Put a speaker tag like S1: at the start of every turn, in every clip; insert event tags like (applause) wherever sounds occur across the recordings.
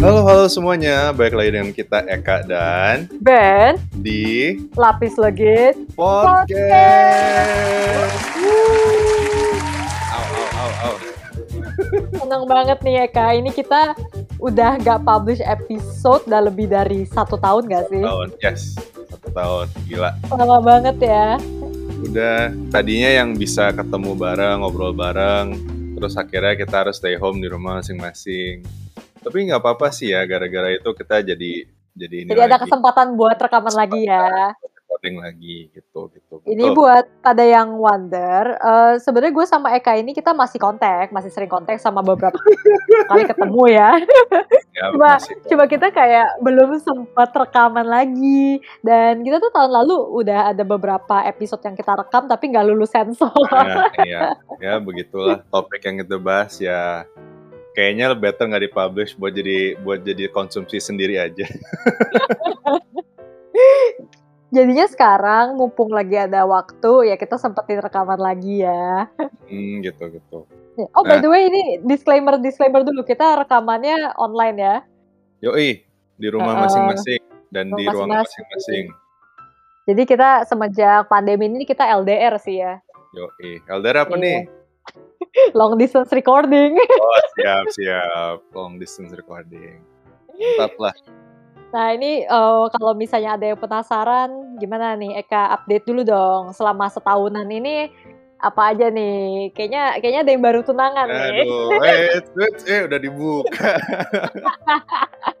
S1: Halo halo semuanya, balik lagi dengan kita Eka dan
S2: Ben
S1: di
S2: Lapis Legit
S1: podcast. Au au au au.
S2: Seneng banget nih Eka Ini kita udah gak publish episode udah lebih dari satu tahun gak sih?
S1: Tahun, yes, satu tahun, gila.
S2: Lama banget ya
S1: Udah tadinya yang bisa ketemu bareng, ngobrol bareng, terus akhirnya kita harus stay home di rumah masing-masing. Tapi nggak apa-apa sih ya, gara-gara itu kita jadi jadi ini
S2: Jadi ada
S1: lagi,
S2: kesempatan buat rekaman lagi ya
S1: recording lagi gitu gitu.
S2: Ini
S1: Betul.
S2: buat pada yang wonder eh, Sebenarnya gue sama Eka ini kita masih kontak Masih sering kontak sama beberapa (laughs) kali ketemu ya
S1: Ya,
S2: Cuma,
S1: masih.
S2: cuma kita kayak belum sempat rekaman lagi Dan kita tuh tahun lalu udah ada beberapa episode yang kita rekam Tapi nggak lulus sensor
S1: Nah, iya, ya begitulah topik yang kita bahas ya. Kayaknya better nggak dipublish buat jadi buat jadi konsumsi sendiri aja. (laughs)
S2: Jadinya sekarang mumpung lagi ada waktu ya kita sempetin rekaman lagi ya.
S1: Hmm, gitu gitu.
S2: Oh by
S1: Nah.
S2: the way ini disclaimer disclaimer dulu kita rekamannya online ya.
S1: Yoi, di rumah masing-masing dan di ruang
S2: masing-masing. Jadi kita semenjak pandemi ini kita LDR sih ya.
S1: Yoi. Elder apa
S2: Iya.
S1: nih? (laughs)
S2: Long distance recording. (laughs)
S1: Oh, siap siap. Long distance recording. Mantap lah.
S2: Nah ini eh, kalau misalnya ada yang penasaran gimana nih Eka update dulu dong selama setahunan ini apa aja nih? Kayaknya kayaknya ada yang baru tunangan nih.
S1: Aduh, eh, eh, eh, udah dibuka. (laughs)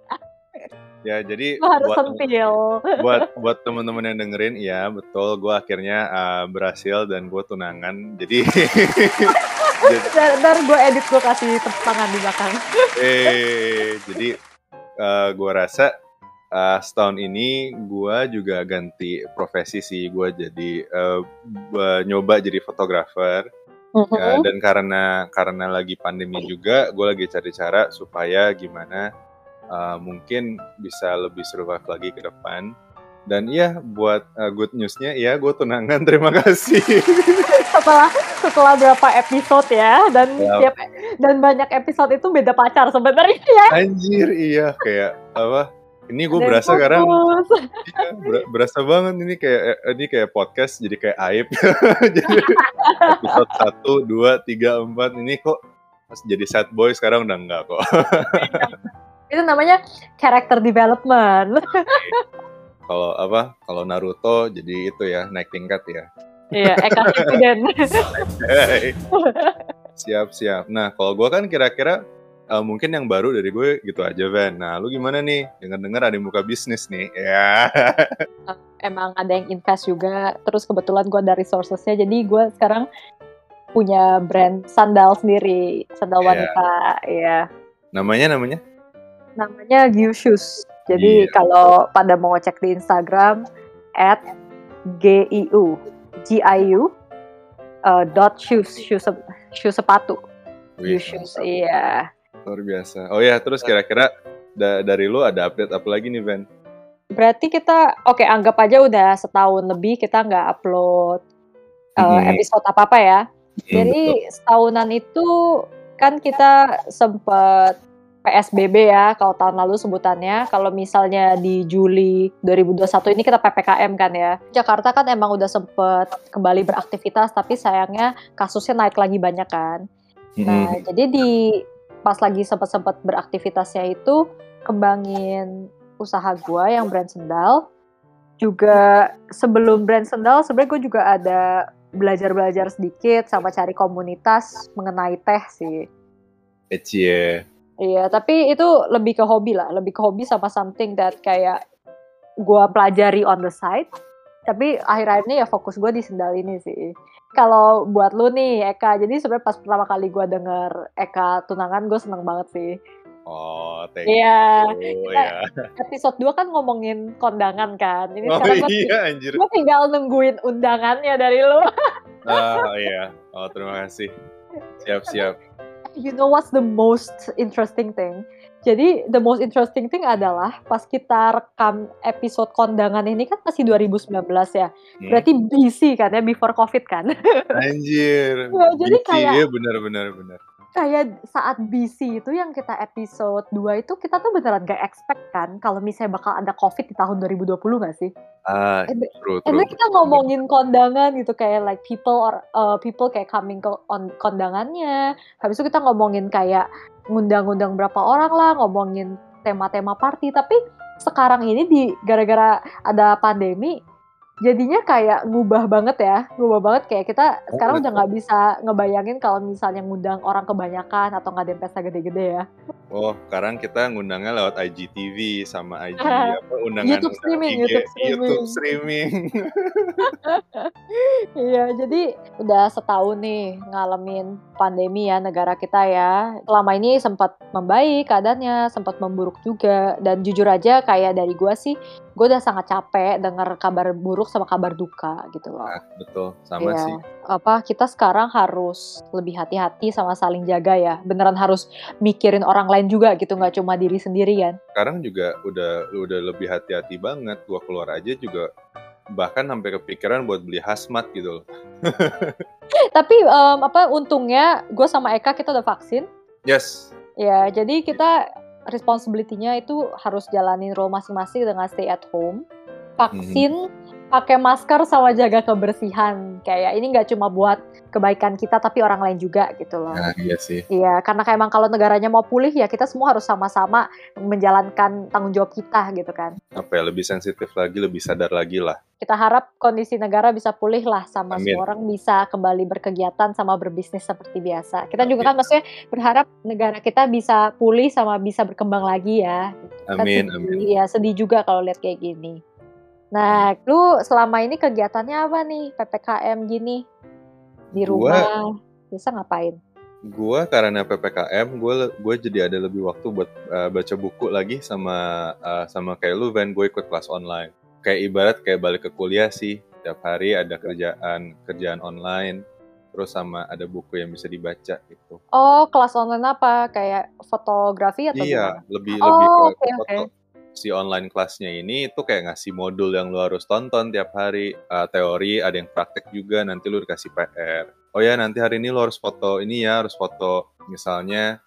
S1: ya, jadi
S2: Lo harus
S1: buat
S2: sentil.
S1: buat buat teman-teman yang dengerin iya betul gue akhirnya uh, berhasil dan gue tunangan jadi
S2: Ntar, ntar gue edit gue kasih tangan di belakang.
S1: eh jadi gue rasa uh, setahun ini gue juga ganti profesi sih gue jadi uh, nyoba jadi fotografer Ya,
S2: Mhm.
S1: dan karena karena lagi pandemi juga gue lagi cari cara supaya gimana uh, mungkin bisa lebih survive lagi ke depan. Dan iya buat uh, good newsnya ya gue tunangan. (laughs) Terima kasih.
S2: Setelah setelah berapa episode ya dan
S1: Ya.
S2: tiap dan banyak episode itu beda pacar sebenarnya ya.
S1: anjir iya kayak apa ini gue berasa sekarang.
S2: Putus. (laughs)
S1: iya, ber- berasa banget ini kayak eh, ini kayak podcast jadi kayak aib. (laughs) Jadi episode satu dua tiga empat ini kok jadi sad boy sekarang? Udah enggak kok
S2: itu namanya character development. (laughs)
S1: kalau apa kalau Naruto jadi itu ya naik tingkat ya
S2: Iya, (laughs) Eka Shippuden.
S1: Siap siap nah kalau gue kan kira-kira eh, mungkin yang baru dari gue gitu aja Van nah lu gimana nih dengar-dengar ada yang buka bisnis nih ya
S2: Emang ada yang invest juga. Terus kebetulan gue ada resourcesnya, jadi gue sekarang punya brand sandal sendiri, sandal
S1: Iya.
S2: wanita. Iya.
S1: namanya namanya
S2: Namanya Giu Shoes. Jadi
S1: Iya.
S2: kalau pada mau cek di Instagram at giu giu uh, dot shoes shoes shoes sepatu.
S1: Wih,
S2: Shoes iya.
S1: Luar biasa. Oh ya terus kira-kira da- dari lu ada update apa lagi nih Van?
S2: Berarti kita oke anggap aja udah setahun lebih kita nggak upload uh,
S1: Mhm.
S2: episode apa apa ya.
S1: Hmm,
S2: jadi setahunan itu kan kita sempet PSBB ya kalau tahun lalu sebutannya kalau misalnya di Juli 2021 ini kita PPKM kan ya Jakarta kan emang udah sempet kembali beraktivitas tapi sayangnya kasusnya naik lagi banyak kan. Nah,
S1: Mm-mm.
S2: jadi di pas lagi sempat-sempat beraktivitasnya itu kembangin usaha gua yang brand sendal. Juga sebelum brand sendal sebenarnya gue juga ada belajar-belajar sedikit sama cari komunitas mengenai teh sih.
S1: Ecie.
S2: Iya, tapi itu lebih ke hobi lah, lebih ke hobi sama something that kayak gua pelajari on the side. Tapi akhir-akhir ini ya fokus gue di sendal ini sih. Kalau buat lu nih Eka, jadi sebenarnya pas pertama kali gua denger Eka tunangan gue seneng banget sih.
S1: Oh, thank
S2: Iya,
S1: you.
S2: kita-
S1: ya.
S2: episode 2 kan ngomongin kondangan kan. Ini
S1: Oh
S2: sekarang gue
S1: iya anjir.
S2: gue tinggal nungguin undangannya dari lu.
S1: Ah iya. Oh terima kasih. Siap siap.
S2: You know what's the most interesting thing? Jadi the most interesting thing adalah pas kita rekam episode kondangan ini kan masih 2019 ya.
S1: Hmm.
S2: Berarti busy kan ya before covid kan.
S1: Anjir.
S2: Ya, (laughs) jadi kayak-
S1: Iya benar benar benar.
S2: Kayak saat BC itu yang kita episode 2 itu kita tuh beneran gak expect kan kalau misalnya bakal ada COVID di tahun 2020 gak sih?
S1: Ah,
S2: And,
S1: true,
S2: and
S1: true.
S2: kita ngomongin kondangan gitu kayak like people or uh, people kayak coming ke on kondangannya. Habis itu kita ngomongin kayak ngundang-ngundang berapa orang lah, ngomongin tema-tema party. Tapi sekarang ini di gara-gara ada pandemi jadinya kayak ngubah banget ya ngubah banget. Kayak kita sekarang udah nggak bisa ngebayangin kalau misalnya ngundang orang kebanyakan atau nggak ada pesta gede-gede ya
S1: Oh, sekarang kita ngundangnya lewat IGTV sama IG (laughs) apa undangan
S2: YouTube streaming,
S1: IG,
S2: YouTube streaming.
S1: YouTube streaming. (laughs)
S2: Iya, jadi udah setahun nih ngalamin pandemi ya negara kita ya. Selama ini sempat membaik keadaannya, sempat memburuk juga. Dan jujur aja kayak dari gua sih, gue udah sangat capek dengar kabar buruk sama kabar duka gitu loh.
S1: Nah, betul, sama
S2: Iya.
S1: sih.
S2: Apa kita sekarang harus lebih hati-hati sama saling jaga ya. Beneran harus mikirin orang lain juga gitu, nggak cuma diri sendiri kan.
S1: Sekarang juga udah udah lebih hati-hati banget. Gua keluar aja juga bahkan sampai kepikiran buat beli hazmat gitu loh. (laughs)
S2: Tapi em, apa untungnya gue sama Eka kita udah vaksin.
S1: Yes.
S2: Ya, jadi kita responsibility-nya itu harus jalanin role masing-masing dengan stay at home, vaksin, pakai masker sama jaga kebersihan. Kayak ini nggak cuma buat kebaikan kita tapi orang lain juga gitu loh.
S1: Nah, iya sih.
S2: Iya, karena kayak emang kalau negaranya mau pulih ya kita semua harus sama-sama menjalankan tanggung jawab kita gitu kan.
S1: Apa ya lebih sensitif lagi, lebih sadar lagi lah.
S2: Kita harap kondisi negara bisa pulih lah sama
S1: Amin.
S2: semua orang bisa kembali berkegiatan sama berbisnis seperti biasa. Kita juga kan maksudnya berharap negara kita bisa pulih sama bisa berkembang lagi ya. Kan
S1: Amin,
S2: sedih,
S1: amin.
S2: Ya sedih juga kalau lihat kayak gini. Nah, lu selama ini kegiatannya apa nih PPKM gini di
S1: Gua-
S2: rumah? Bisa ngapain?
S1: Gua karena PPKM, gue gue jadi ada lebih waktu buat uh, baca buku lagi sama uh, sama kayak lu, Van. Gue ikut kelas online. Kayak ibarat kayak balik ke kuliah sih. Tiap hari ada kerjaan kerjaan online. Terus sama ada buku yang bisa dibaca gitu.
S2: Oh, kelas online apa? Kayak fotografi atau
S1: Iya,
S2: gimana?
S1: lebih
S2: Oh,
S1: lebih ke,
S2: oke,
S1: ke
S2: oke.
S1: Si online kelasnya ini itu kayak ngasih modul yang lu harus tonton tiap hari. Uh, teori, ada yang praktek juga. Nanti lu dikasih PR. Oh ya, nanti hari ini lu harus foto ini ya, harus foto misalnya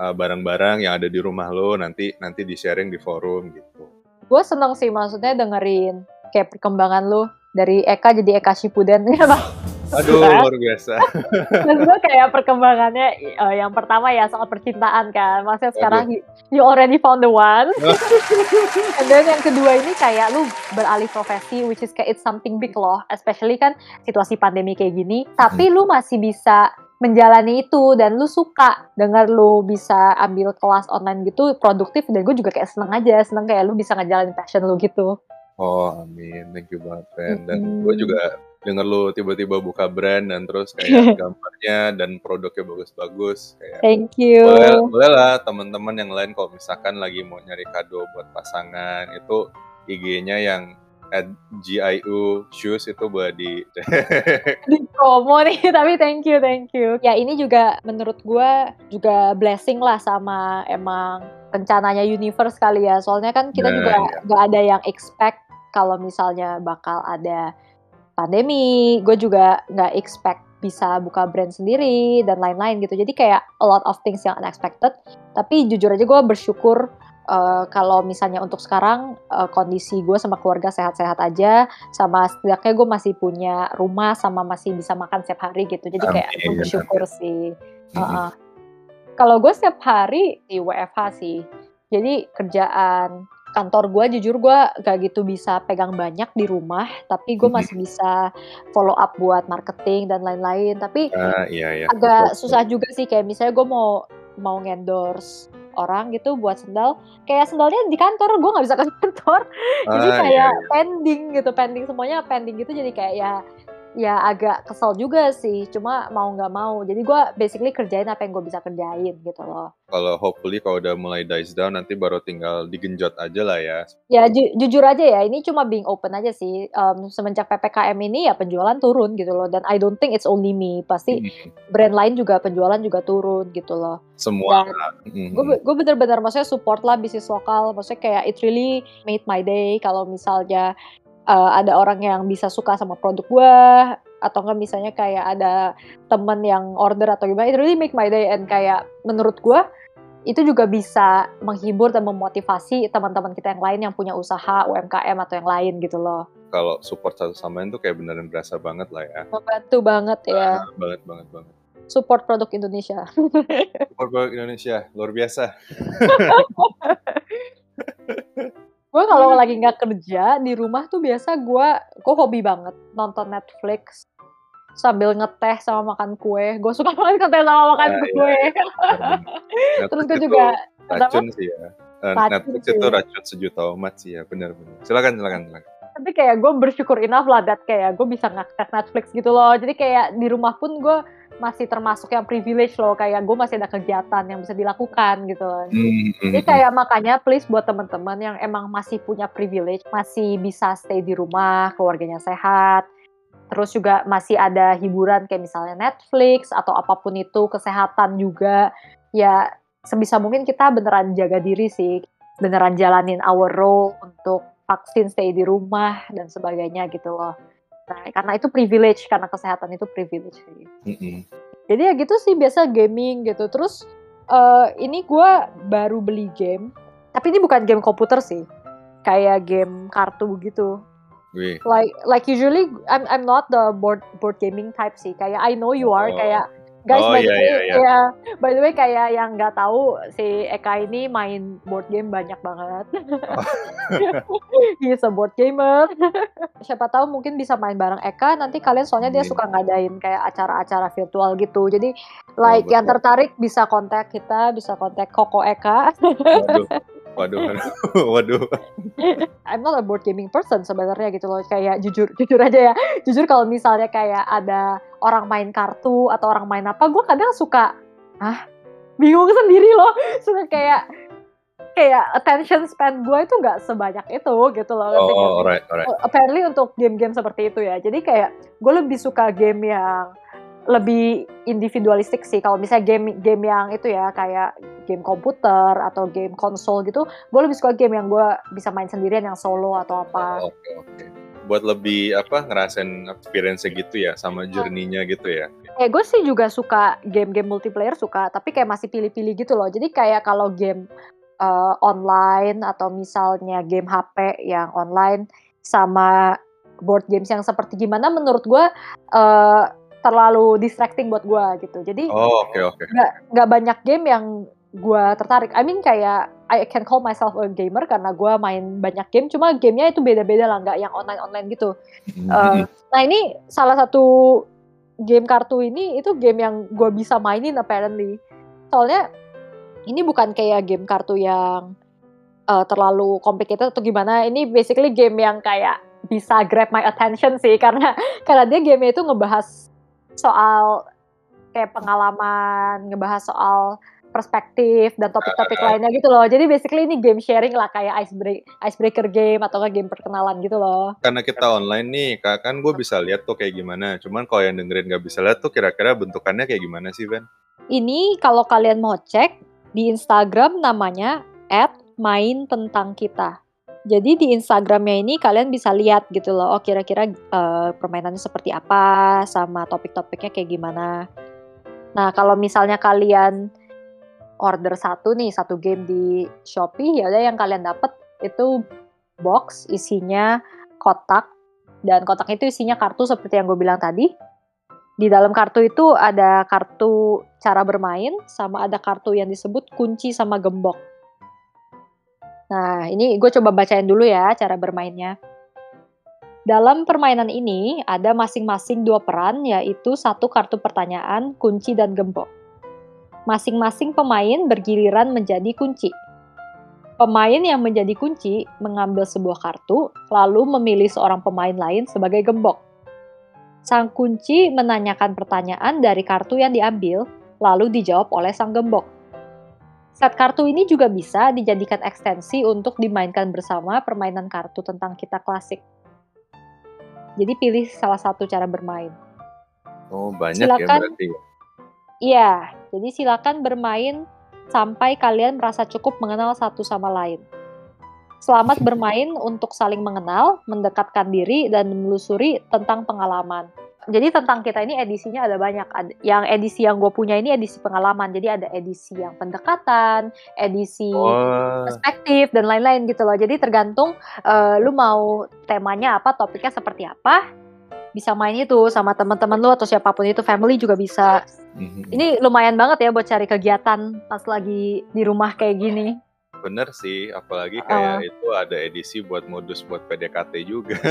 S1: uh, barang-barang yang ada di rumah lo. Nanti nanti di sharing di forum gitu.
S2: Gue seneng sih maksudnya dengerin kayak perkembangan lu dari Eka jadi Eka Shippuden (laughs) ya bang.
S1: Aduh,
S2: Kan?
S1: luar biasa. (laughs)
S2: Dan gue kayak perkembangannya eh, yang pertama ya soal percintaan kan. Maksudnya sekarang you, you already found the one. (laughs) (laughs) And then yang kedua ini kayak lu beralih profesi which is kayak it's something big loh. Especially kan situasi pandemi kayak gini. Tapi lu masih bisa menjalani itu dan lu suka dengar lu bisa ambil kelas online gitu produktif dan gue juga kayak seneng aja seneng kayak lu bisa ngejalanin passion lu gitu
S1: Oh, amin. Thank you banget, Ren. Dan
S2: Mm-mm.
S1: gue juga denger lu tiba-tiba buka brand dan terus kayak (laughs) gambarnya dan produknya bagus-bagus. Kayak
S2: thank you
S1: boleh, boleh lah teman-teman yang lain kalau misalkan lagi mau nyari kado buat pasangan itu IG-nya yang at GIU shoes itu boleh di (laughs)
S2: di promo nih (laughs) tapi thank you thank you ya ini juga menurut gue juga blessing lah sama emang rencananya universe kali ya soalnya kan kita
S1: Nah,
S2: juga
S1: iya.
S2: gak ada yang expect kalau misalnya bakal ada pandemi gue juga nggak expect bisa buka brand sendiri dan lain-lain gitu. Jadi kayak a lot of things yang unexpected. Tapi jujur aja gue bersyukur eh, kalau misalnya untuk sekarang eh, kondisi gue sama keluarga sehat-sehat aja sama setidaknya gue masih punya rumah sama masih bisa makan setiap hari gitu. Jadi kayak gue bersyukur sih.
S1: Mhm.
S2: Heeh. kalau gue setiap hari di WFH sih. Jadi kerjaan kantor gue jujur gue gak gitu bisa pegang banyak di rumah tapi gue
S1: Mhm.
S2: masih bisa follow up buat marketing dan lain-lain tapi
S1: Ah, iya, iya.
S2: agak
S1: Betul.
S2: susah juga sih kayak misalnya gue mau mau endorse orang gitu buat sendal kayak sendalnya di kantor gue nggak bisa ke (laughs) kantor jadi
S1: Ah,
S2: kayak
S1: iya, iya.
S2: pending gitu pending semuanya pending gitu jadi kayak ya ya agak kesel juga sih cuma mau nggak mau jadi gue basically kerjain apa yang gue bisa kerjain gitu loh
S1: Kalau hopefully kalau udah mulai dies down nanti baru tinggal digenjot aja lah ya.
S2: ya ju- jujur aja ya ini cuma being open aja sih Em, semenjak ppkm ini ya penjualan turun gitu loh dan I don't think it's only me pasti
S1: Mhm.
S2: brand lain juga penjualan juga turun gitu loh
S1: Semua. Mhm.
S2: gue gue bener-bener maksudnya support lah bisnis lokal maksudnya kayak it really made my day kalau misalnya uh, ada orang yang bisa suka sama produk gue atau enggak misalnya kayak ada temen yang order atau gimana it really make my day and kayak menurut gue itu juga bisa menghibur dan memotivasi teman-teman kita yang lain yang punya usaha UMKM atau yang lain gitu loh.
S1: Kalau support satu sama lain tuh kayak beneran berasa banget lah ya.
S2: Membantu banget ya.
S1: Nah, banget banget banget.
S2: Support produk Indonesia.
S1: support produk Indonesia luar biasa. (laughs)
S2: gue kalau lagi nggak kerja di rumah tuh biasa gue gue hobi banget nonton Netflix sambil ngeteh sama makan kue. Gue suka (laughs) banget ngeteh sama makan
S1: iya,
S2: kue.
S1: iya. (laughs)
S2: Terus gue juga
S1: racun sih ya. Eh,
S2: Racun
S1: Netflix
S2: sih.
S1: itu racun sejuta umat sih ya, benar-benar. Silakan, silakan, silakan.
S2: tapi kayak gue bersyukur enough lah that kayak gue bisa ngakses Netflix gitu loh. Jadi kayak di rumah pun gue masih termasuk yang privilege loh. Kayak gue masih ada kegiatan yang bisa dilakukan gitu loh.
S1: Hmm,
S2: Jadi kayak makanya please buat teman-teman yang emang masih punya privilege, masih bisa stay di rumah, keluarganya sehat, terus juga masih ada hiburan kayak misalnya Netflix atau apa pun itu, kesehatan juga, ya sebisa mungkin kita beneran jaga diri sih, beneran jalanin our role untuk vaksin stay di rumah dan sebagainya gitu loh. Nah, karena itu privilege, karena kesehatan itu privilege. sih.
S1: Mm-mm.
S2: Jadi ya gitu sih biasa gaming gitu. Terus eh, ini gue baru beli game, tapi ini bukan game komputer sih, kayak game kartu gitu.
S1: Wih.
S2: Like like usually I'm I'm not the board board gaming type sih. Kayak I know you are
S1: Oh.
S2: kayak guys
S1: Oh,
S2: by the
S1: iya,
S2: way
S1: iya, iya.
S2: ya, by the way kayak yang nggak tahu si Eka ini main board game banyak banget. (laughs) He's a board gamer. Siapa tahu mungkin bisa main bareng Eka. Nanti kalian soalnya dia
S1: Amin.
S2: suka ngadain kayak acara-acara virtual gitu. Jadi like
S1: betul.
S2: yang tertarik bisa kontak kita, bisa kontak Koko Eka.
S1: Waduh, (laughs) (laughs) waduh.
S2: I'm not a board gaming person sebenarnya gitu loh. Kayak jujur, jujur aja ya. Jujur kalau misalnya kayak ada orang main kartu atau orang main apa, gue kadang suka, ah, bingung sendiri loh. Suka kayak kayak attention span gue itu nggak sebanyak itu gitu loh.
S1: Oh,
S2: sih?
S1: alright, alright.
S2: apparently untuk game-game seperti itu ya. Jadi kayak gue lebih suka game yang lebih individualistik sih. Kalau misalnya game game yang itu ya kayak game komputer atau game konsol gitu, gue lebih suka game yang gue bisa main sendirian yang solo atau apa.
S1: Oke, oke. Buat lebih apa ngerasain experience gitu ya sama journey-nya gitu ya.
S2: Eh gue sih juga suka game-game multiplayer suka, tapi kayak masih pilih-pilih gitu loh. Jadi kayak kalau game eh, online atau misalnya game HP yang online sama board games yang seperti gimana menurut gue eh, terlalu distracting buat gue gitu. Jadi
S1: Oh, oke, oke.
S2: nggak banyak game yang gue tertarik. I mean kayak I can call myself a gamer karena gue main banyak game. Cuma gamenya itu beda-beda lah, nggak yang online-online gitu. Eh, nah ini salah satu game kartu ini itu game yang gue bisa mainin apparently. Soalnya ini bukan kayak game kartu yang eh, terlalu complicated atau gimana. Ini basically game yang kayak bisa grab my attention sih (laughs) karena karena dia game itu ngebahas soal kayak pengalaman, ngebahas soal perspektif dan topik-topik (laughs) lainnya gitu loh. Jadi basically ini game sharing lah kayak ice break, icebreaker game atau nggak game perkenalan gitu loh.
S1: Karena kita online nih, Kak, kan gue bisa lihat tuh kayak gimana. Cuman kalau yang dengerin nggak bisa lihat tuh kira-kira bentukannya kayak gimana sih, Ben?
S2: Ini kalau kalian mau cek di Instagram namanya @main tentang kita. Jadi di Instagramnya ini kalian bisa lihat gitu loh, oh kira-kira eh, permainannya seperti apa, sama topik-topiknya kayak gimana. Nah kalau misalnya kalian order satu nih, satu game di Shopee, ya udah yang kalian dapat itu box isinya kotak dan kotak itu isinya kartu seperti yang gue bilang tadi. Di dalam kartu itu ada kartu cara bermain, sama ada kartu yang disebut kunci sama gembok. Nah, ini gue coba bacain dulu ya cara bermainnya. Dalam permainan ini ada masing-masing dua peran, yaitu satu kartu pertanyaan, kunci, dan gembok. Masing-masing pemain bergiliran menjadi kunci. Pemain yang menjadi kunci mengambil sebuah kartu, lalu memilih seorang pemain lain sebagai gembok. Sang kunci menanyakan pertanyaan dari kartu yang diambil, lalu dijawab oleh sang gembok. Set kartu ini juga bisa dijadikan ekstensi untuk dimainkan bersama permainan kartu tentang kita klasik. Jadi pilih salah satu cara bermain.
S1: Oh, banyak ya
S2: Silakan.
S1: berarti.
S2: Iya, jadi silakan bermain sampai kalian merasa cukup mengenal satu sama lain. Selamat bermain untuk saling mengenal, mendekatkan diri, dan menelusuri tentang pengalaman. Jadi tentang kita ini edisinya ada banyak. Yang edisi yang gue punya ini edisi pengalaman. Jadi ada edisi yang pendekatan, edisi
S1: Oh,
S2: perspektif dan lain-lain gitu loh. Jadi tergantung eh, lu mau temanya apa, topiknya seperti apa, bisa main itu sama teman-teman lu atau siapa pun itu, family juga bisa.
S1: mhm.
S2: Ini lumayan banget ya buat cari kegiatan pas lagi di rumah kayak gini.
S1: Bener sih. Apalagi kayak itu ada edisi buat modus buat PDKT juga. (laughs)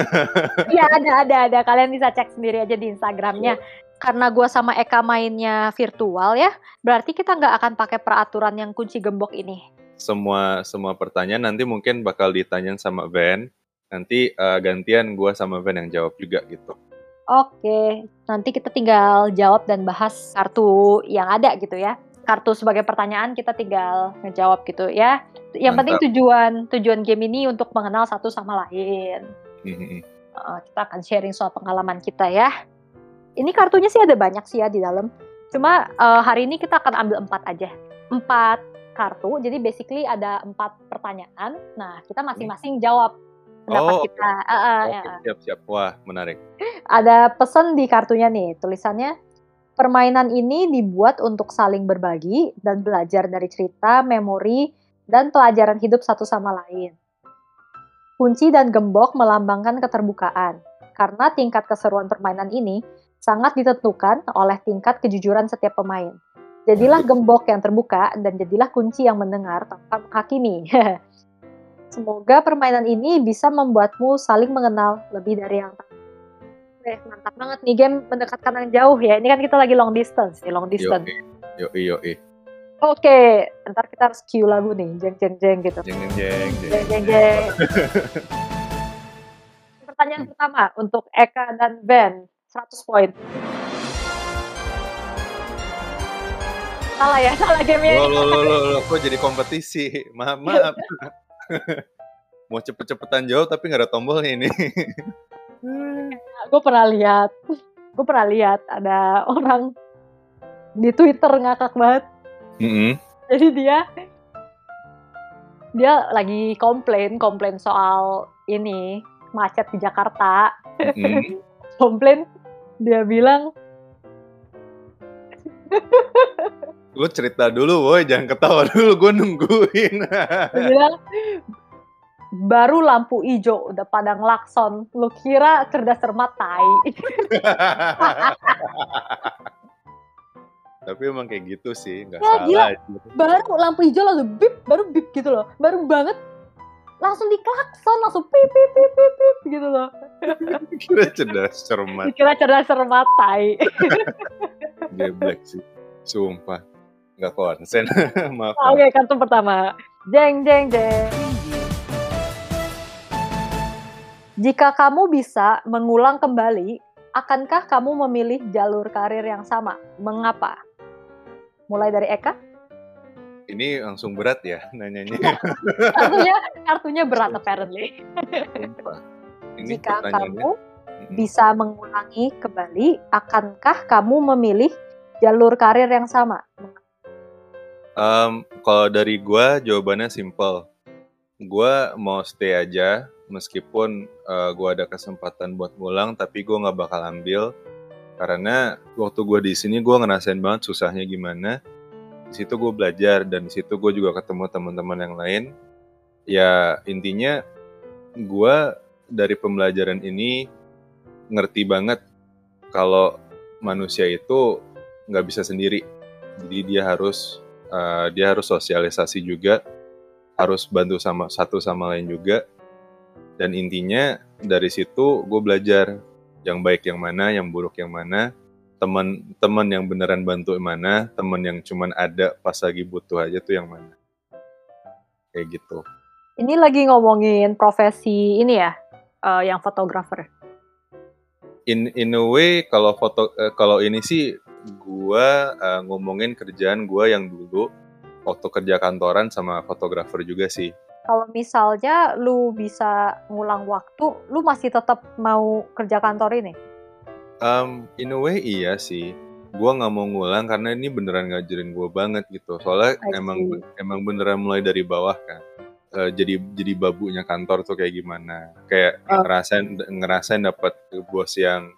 S2: Iya ada ada ada. Kalian bisa cek sendiri aja di Instagramnya. Karena gua sama Eka mainnya virtual ya, berarti kita nggak akan pakai peraturan yang kunci gembok ini.
S1: semua semua pertanyaan nanti mungkin bakal ditanyain sama Van. Nanti eh, gantian gua sama Van yang jawab juga gitu.
S2: Oke, nanti kita tinggal jawab dan bahas kartu yang ada gitu ya. Kartu sebagai pertanyaan kita tinggal ngejawab gitu ya. Yang penting
S1: Mantap.
S2: tujuan tujuan game ini untuk mengenal satu sama lain. Uh, kita akan sharing soal pengalaman kita ya. Ini kartunya sih ada banyak sih ya di dalam. Cuma uh, hari ini kita akan ambil empat aja. Empat kartu. Jadi basically ada empat pertanyaan. Nah kita masing-masing jawab pendapat
S1: Oh,
S2: kita. Uh, uh,
S1: Oke,
S2: ya, uh.
S1: siap siap. Wah, menarik.
S2: Ada pesan di kartunya nih, tulisannya permainan ini dibuat untuk saling berbagi dan belajar dari cerita, memori, dan pelajaran hidup satu sama lain. Kunci dan gembok melambangkan keterbukaan, karena tingkat keseruan permainan ini sangat ditentukan oleh tingkat kejujuran setiap pemain. Jadilah gembok yang terbuka dan jadilah kunci yang mendengar tanpa menghakimi. (laughs) Semoga permainan ini bisa membuatmu saling mengenal lebih dari yang tadi. Oke, mantap banget nih game mendekatkan yang jauh ya. Ini kan kita lagi long distance, nih, long distance.
S1: Yo yo yo.
S2: Oke, ntar kita harus cue lagu nih, jeng jeng jeng gitu.
S1: Jeng jeng jeng. jeng.
S2: Jeng jeng jeng. (laughs) Pertanyaan pertama untuk Eka dan Ben, 100 poin. Salah ya, salah gamenya.
S1: Lo lo lo lo, lo kok jadi kompetisi? Maaf maaf. (laughs) Mau cepet-cepetan jawab tapi nggak ada tombolnya ini. (laughs)
S2: Gue pernah lihat, gue pernah lihat ada orang di Twitter ngakak banget.
S1: Mm-mm.
S2: Jadi dia dia lagi komplain, komplain soal ini macet di Jakarta.
S1: Mm-mm. (laughs)
S2: Komplain dia bilang
S1: Lu cerita dulu, woi jangan ketawa dulu, gue nungguin. (laughs)
S2: dia bilang baru lampu hijau udah pada ngelakson. Lu kira cerdas cermat tai. (laughs)
S1: tapi emang kayak gitu sih, nggak
S2: Ya, gila.
S1: salah. aja.
S2: baru lampu hijau langsung bip, baru bip gitu loh. Baru banget langsung diklakson, langsung pip pip pip pip, pip gitu loh. (laughs)
S1: Kira cerdas cermat,
S2: Dikira cerdas cermat tai. (laughs)
S1: geblek sih. Sumpah, nggak konsen. (laughs) Maaf.
S2: Oke, kartu pertama. Jeng jeng jeng. Jika kamu bisa mengulang kembali, akankah kamu memilih jalur karir yang sama? Mengapa? Mulai dari Eka,
S1: Ini langsung berat ya nanyanya.
S2: kartunya kartunya berat apparently.
S1: Ini
S2: Jika kamu bisa mengulangi kembali, akankah kamu memilih jalur karir yang sama?
S1: Em, kalau dari gua jawabannya simple. Gua mau stay aja meskipun eh, gua ada kesempatan buat ngulang tapi gua nggak bakal ambil karena waktu gua di sini gua ngerasain banget susahnya gimana. Di situ gue belajar dan di situ gue juga ketemu teman-teman yang lain. Ya intinya gua dari pembelajaran ini ngerti banget kalau manusia itu nggak bisa sendiri. Jadi dia harus Uh, dia harus sosialisasi juga, harus bantu sama satu sama lain juga. Dan intinya dari situ gue belajar yang baik yang mana, yang buruk yang mana, teman-teman yang beneran bantu yang mana, teman yang cuman ada pas lagi butuh aja tuh yang mana. Kayak gitu.
S2: Ini lagi ngomongin profesi ini ya, eh, yang fotografer.
S1: In in a way kalau foto eh, kalau ini sih gua eh, ngomongin kerjaan gua yang dulu waktu kerja kantoran sama fotografer juga sih.
S2: Kalau misalnya lu bisa ngulang waktu, lu masih tetap mau kerja kantor ini?
S1: Um, in a way iya sih. Gua nggak mau ngulang karena ini beneran ngajarin gua banget gitu. Soalnya emang emang beneran mulai dari bawah kan. Eh, jadi jadi babunya kantor tuh kayak gimana? Kayak
S2: Oh.
S1: ngerasain ngerasain dapat bos yang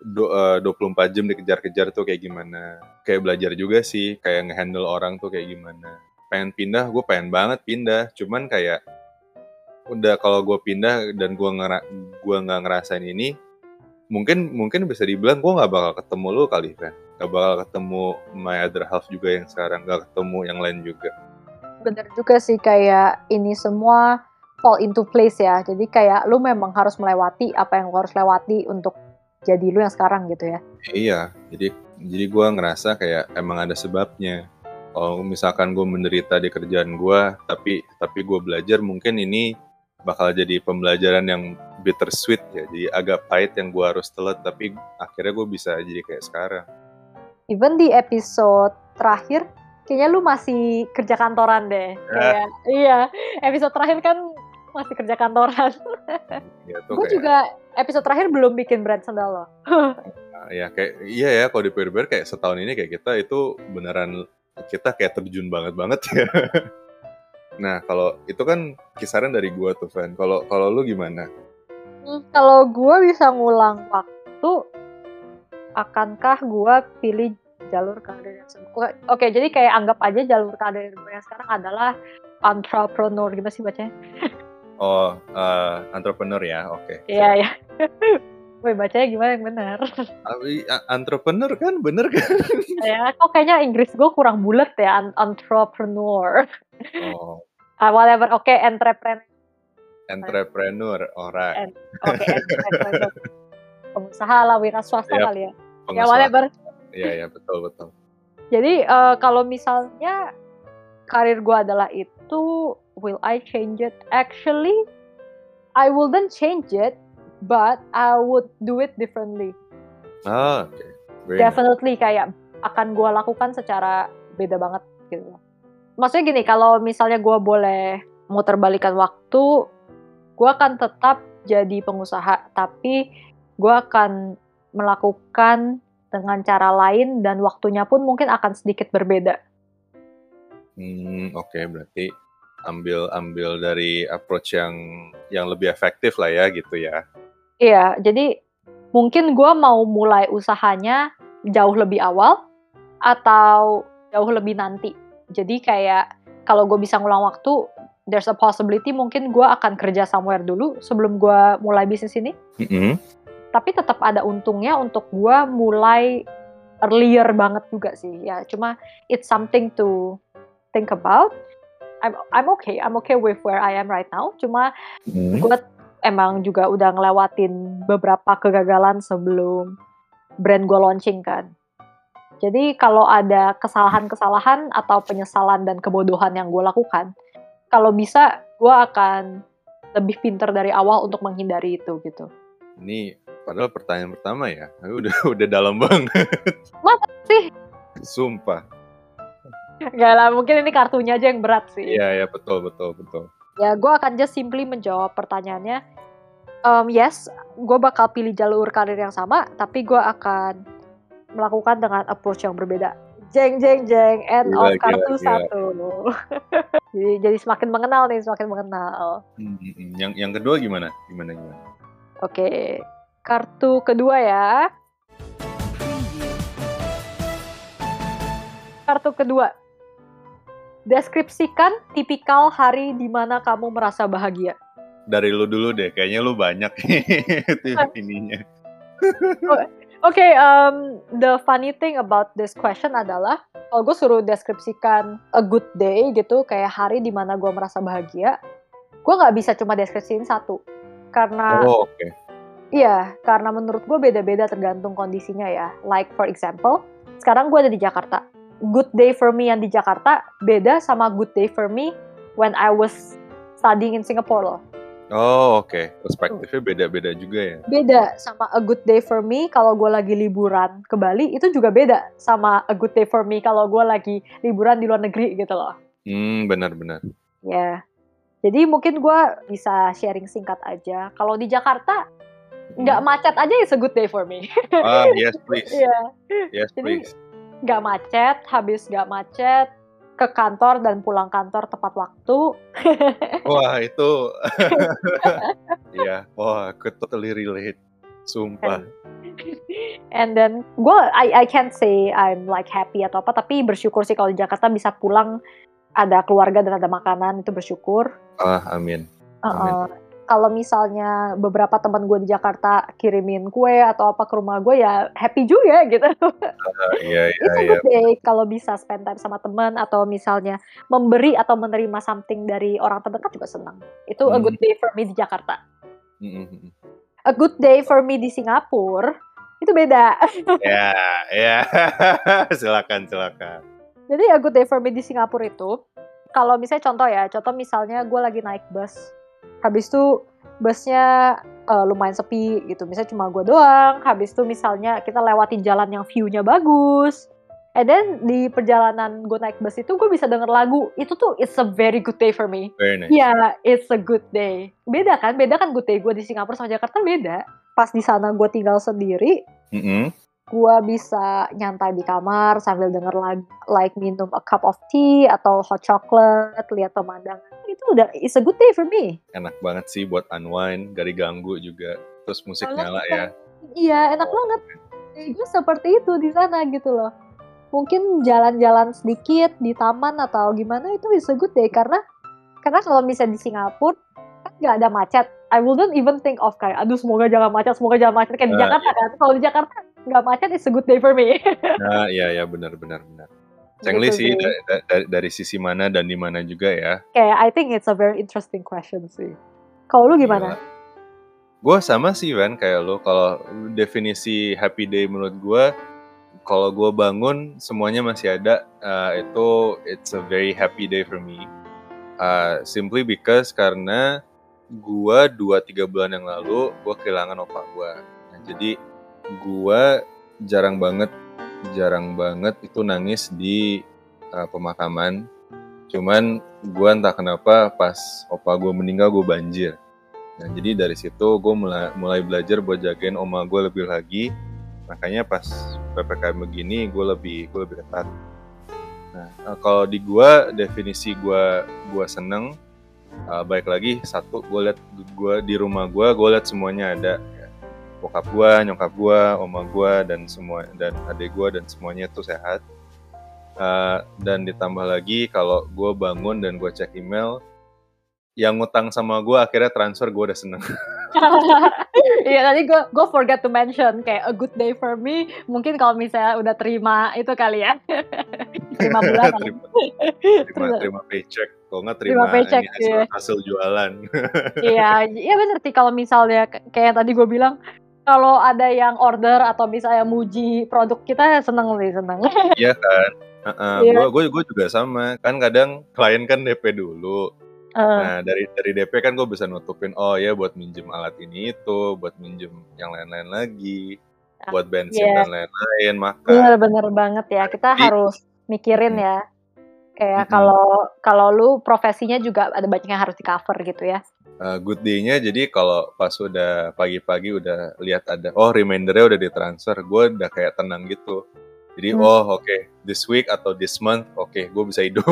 S1: do, uh, 24 jam dikejar-kejar tuh kayak gimana. Kayak belajar juga sih, kayak ngehandle orang tuh kayak gimana. Pengen pindah, gue pengen banget pindah. Cuman kayak udah kalau gue pindah dan gue ngera gua nggak ngerasain ini, mungkin mungkin bisa dibilang gue nggak bakal ketemu lu kali kan. Gak bakal ketemu my other half juga yang sekarang, gak ketemu yang lain juga.
S2: Bener juga sih kayak ini semua fall into place ya. Jadi kayak lu memang harus melewati apa yang lu harus lewati untuk jadi lu yang sekarang gitu ya.
S1: Iya, jadi jadi gue ngerasa kayak emang ada sebabnya. Kalau misalkan gue menderita di kerjaan gue, tapi tapi gue belajar mungkin ini bakal jadi pembelajaran yang bittersweet ya, jadi agak pahit yang gue harus telat, tapi akhirnya gue bisa jadi kayak sekarang.
S2: Even di episode terakhir, kayaknya lu masih kerja kantoran deh. Ya. Kayak, iya, episode terakhir kan masih kerja kantoran. Ya, gue kayak... juga episode terakhir belum bikin brand sandal loh.
S1: nah, ya kayak iya ya kalau di PRBR kayak setahun ini kayak kita itu beneran kita kayak terjun banget banget ya. (laughs) nah kalau itu kan kisaran dari gue tuh Van. Kalau kalau lu gimana?
S2: Hmm, kalau gue bisa ngulang waktu, akankah gue pilih jalur karir yang Oke, oke, jadi kayak anggap aja jalur karir gue yang sekarang adalah entrepreneur gimana sih bacanya?
S1: Oh, uh, entrepreneur ya, oke. Okay.
S2: Iya, iya. (laughs) Woi, bacanya gimana yang benar? (laughs)
S1: entrepreneur kan, bener kan? (laughs)
S2: ya, kok kayaknya Inggris gue kurang bulat ya, entrepreneur. Oh. Uh, (laughs) whatever, oke, okay, entrepreneur.
S1: Entrepreneur, orang.
S2: Oke, okay, entrepreneur. Pengusaha lah, wira swasta yep. kali ya. Pengusaha. Ya, whatever.
S1: Iya, iya, betul, betul.
S2: Jadi, uh, kalau misalnya karir gue adalah itu, will I change it? Actually, I wouldn't change it, but I would do it differently.
S1: Ah, oke. Okay.
S2: Definitely nice. kayak akan gue lakukan secara beda banget gitu. Maksudnya gini, kalau misalnya gue boleh muter balikan waktu, gue akan tetap jadi pengusaha, tapi gue akan melakukan dengan cara lain dan waktunya pun mungkin akan sedikit berbeda.
S1: Hmm, oke, okay, berarti ambil ambil dari approach yang yang lebih efektif lah ya gitu ya.
S2: Iya, jadi mungkin gue mau mulai usahanya jauh lebih awal atau jauh lebih nanti. Jadi kayak kalau gue bisa ngulang waktu, there's a possibility mungkin gue akan kerja somewhere dulu sebelum gue mulai bisnis ini. Mm -hmm. Tapi tetap ada untungnya untuk gue mulai earlier banget juga sih. Ya, cuma it's something to think about I'm I'm okay I'm okay with where I am right now cuma hmm. gue emang juga udah ngelewatin beberapa kegagalan sebelum brand gue launching kan. Jadi kalau ada kesalahan-kesalahan atau penyesalan dan kebodohan yang gue lakukan kalau bisa gue akan lebih pinter dari awal untuk menghindari itu gitu.
S1: Ini padahal pertanyaan pertama ya udah (laughs) udah dalam banget.
S2: Masa sih?
S1: Sumpah.
S2: Gak lah, mungkin ini kartunya aja yang berat sih.
S1: Iya, ya betul, betul, betul.
S2: Ya, gue akan just simply menjawab pertanyaannya. Um, yes, gue bakal pilih jalur karir yang sama, tapi gue akan melakukan dengan approach yang berbeda. Jeng, jeng, jeng, end gila, of kartu gila, satu. (laughs) jadi, jadi semakin mengenal nih, semakin mengenal.
S1: Hmm, hmm, hmm. yang yang kedua gimana? Gimana gimana?
S2: Oke, okay. kartu kedua ya. Kartu kedua Deskripsikan tipikal hari di mana kamu merasa bahagia.
S1: Dari lu dulu deh, kayaknya lu banyak (laughs) ininya. (laughs)
S2: Oke, okay, um, the funny thing about this question adalah kalau gue suruh deskripsikan a good day gitu, kayak hari di mana gue merasa bahagia, gue nggak bisa cuma deskripsiin satu, karena
S1: oh, okay.
S2: Iya, karena menurut gue beda-beda tergantung kondisinya ya. Like for example, sekarang gue ada di Jakarta good day for me yang di Jakarta beda sama good day for me when I was studying in Singapore loh.
S1: Oh oke, okay. perspektifnya beda-beda juga ya.
S2: Beda sama a good day for me kalau gue lagi liburan ke Bali itu juga beda sama a good day for me kalau gue lagi liburan di luar negeri gitu loh.
S1: Hmm benar-benar.
S2: Ya, yeah. jadi mungkin gue bisa sharing singkat aja. Kalau di Jakarta nggak hmm. macet aja is a good day for me.
S1: Ah yes please. (laughs)
S2: yeah.
S1: Yes please. Jadi,
S2: nggak macet, habis nggak macet, ke kantor dan pulang kantor tepat waktu. (laughs)
S1: Wah itu, (laughs) ya, wah aku totally relate, sumpah.
S2: And then gue I I can't say I'm like happy atau apa tapi bersyukur sih kalau di Jakarta bisa pulang ada keluarga dan ada makanan itu bersyukur.
S1: Ah, amin.
S2: Uh, kalau misalnya beberapa teman gue di Jakarta kirimin kue atau apa ke rumah gue ya happy juga gitu.
S1: Uh, (laughs) (laughs) iya iya
S2: It's a
S1: iya.
S2: good day kalau bisa spend time sama teman atau misalnya memberi atau menerima something dari orang terdekat juga senang. Itu a
S1: Hmm.
S2: good day for me di Jakarta.
S1: Mm, mm, mm.
S2: A good day for me di Singapura itu beda. (laughs)
S1: Ya ya. silakan silakan.
S2: Jadi a good day for me di Singapura itu kalau misalnya contoh ya, contoh misalnya gue lagi naik bus, habis itu busnya eh, lumayan sepi gitu, misalnya cuma gue doang, habis itu misalnya kita lewatin jalan yang view-nya bagus, and then di perjalanan gue naik bus itu gue bisa denger lagu, itu tuh it's a very good day for me.
S1: Very nice.
S2: Iya, it's a good day. Beda kan? Beda kan good day gue di Singapura sama Jakarta beda. Pas di sana gue tinggal sendiri,
S1: Mm-mm.
S2: Gue bisa nyantai di kamar sambil denger lagu like minum a cup of tea atau hot chocolate lihat pemandangan. Itu udah it's a good day for me.
S1: Enak banget sih buat unwind, gak diganggu juga. Terus musik
S2: Banget,
S1: nyala
S2: kan?
S1: ya.
S2: iya enak banget. Gue seperti itu di sana gitu loh. Mungkin jalan-jalan sedikit di taman atau gimana itu is a good day. Karena karena kalau misalnya di Singapura kan nggak ada macet. I wouldn't even think of kayak aduh semoga jangan macet semoga jangan macet. Kayak di
S1: Ah,
S2: Jakarta kan? Kalau di Jakarta nggak macet it's a good day for me
S1: Nah, (laughs) iya iya benar benar benar. Cengli
S2: Gitu
S1: sih da- da- da- dari sisi mana dan di mana juga ya.
S2: kayak I think it's a very interesting question sih. Kalau lu gimana?
S1: Gue sama sih Van kayak lo. Kalau definisi happy day menurut gue, kalau gue bangun semuanya masih ada, uh, itu it's a very happy day for me. Uh, simply because karena gue dua tiga bulan yang lalu gue kehilangan opa gue. Nah, jadi gue jarang banget jarang banget itu nangis di uh, pemakaman. Cuman gue entah kenapa pas opa gue meninggal gue banjir. Nah, jadi dari situ gue mulai, mulai belajar buat jagain oma gue lebih lagi. Makanya pas PPKM begini gue lebih gue lebih ketat. Nah, eh, kalau di gue definisi gue gue seneng. eh, baik lagi satu gue liat gue di rumah gue gue liat semuanya ada. Bokap gue nyokap gue oma gue dan semua dan adik gue dan semuanya tuh sehat. Eh, dan ditambah lagi kalau gue bangun dan gue cek email yang ngutang sama gue akhirnya transfer gue udah seneng. (laughs)
S2: Iya tadi gue gue forget to mention kayak a good day for me mungkin kalau misalnya udah terima itu kali ya. (laughs) Terima bulan
S1: terima, terima, terima. paycheck. Kalau nggak terima,
S2: Terima paycheck,
S1: ini hasil,
S2: iya.
S1: hasil jualan. (laughs)
S2: Iya iya bener sih kalau misalnya kayak yang tadi gue bilang kalau ada yang order atau misalnya muji produk kita seneng nih seneng. (laughs)
S1: Iya kan?
S2: Iya.
S1: gue gue gue juga sama. Kan kadang klien kan DP dulu.
S2: Eh,
S1: nah dari dari DP kan gue bisa nutupin oh ya buat minjem alat ini itu buat minjem yang lain-lain lagi buat bensin
S2: Iya.
S1: dan lain-lain makan.
S2: Bener-bener banget ya. Kita
S1: Jadi-
S2: harus mikirin ya. Kayak
S1: Mm-mm.
S2: kalau kalau lu profesinya juga ada banyak yang harus di cover gitu ya
S1: Uh, good day-nya jadi kalau pas udah pagi-pagi udah lihat ada oh remindernya udah ditransfer gue udah kayak tenang gitu jadi
S2: Hmm.
S1: oh oke this week atau this month oke gue bisa hidup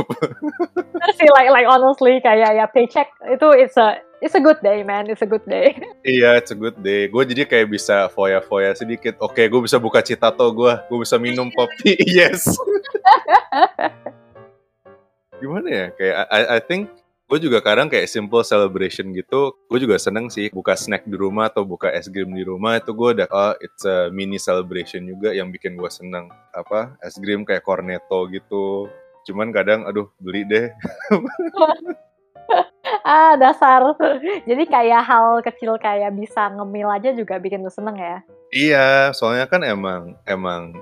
S1: (laughs)
S2: sih like like honestly kayak ya paycheck itu it's a it's a good day man it's a good day (laughs)
S1: Iya, it's a good day. Gue jadi kayak bisa foya-foya sedikit. Oke, gue bisa buka citato gue. Gue bisa minum kopi. (laughs) yes. Gimana ya? Kayak I, I think gue juga kadang kayak simple celebration gitu. Gue juga seneng sih buka snack di rumah atau buka es krim di rumah. Itu gue udah, oh it's a mini celebration juga yang bikin gue seneng. Apa, es krim kayak cornetto gitu. Cuman kadang, aduh beli deh. (laughs)
S2: ah dasar jadi kayak hal kecil kayak bisa ngemil aja juga bikin lu seneng ya
S1: Iya, soalnya kan emang emang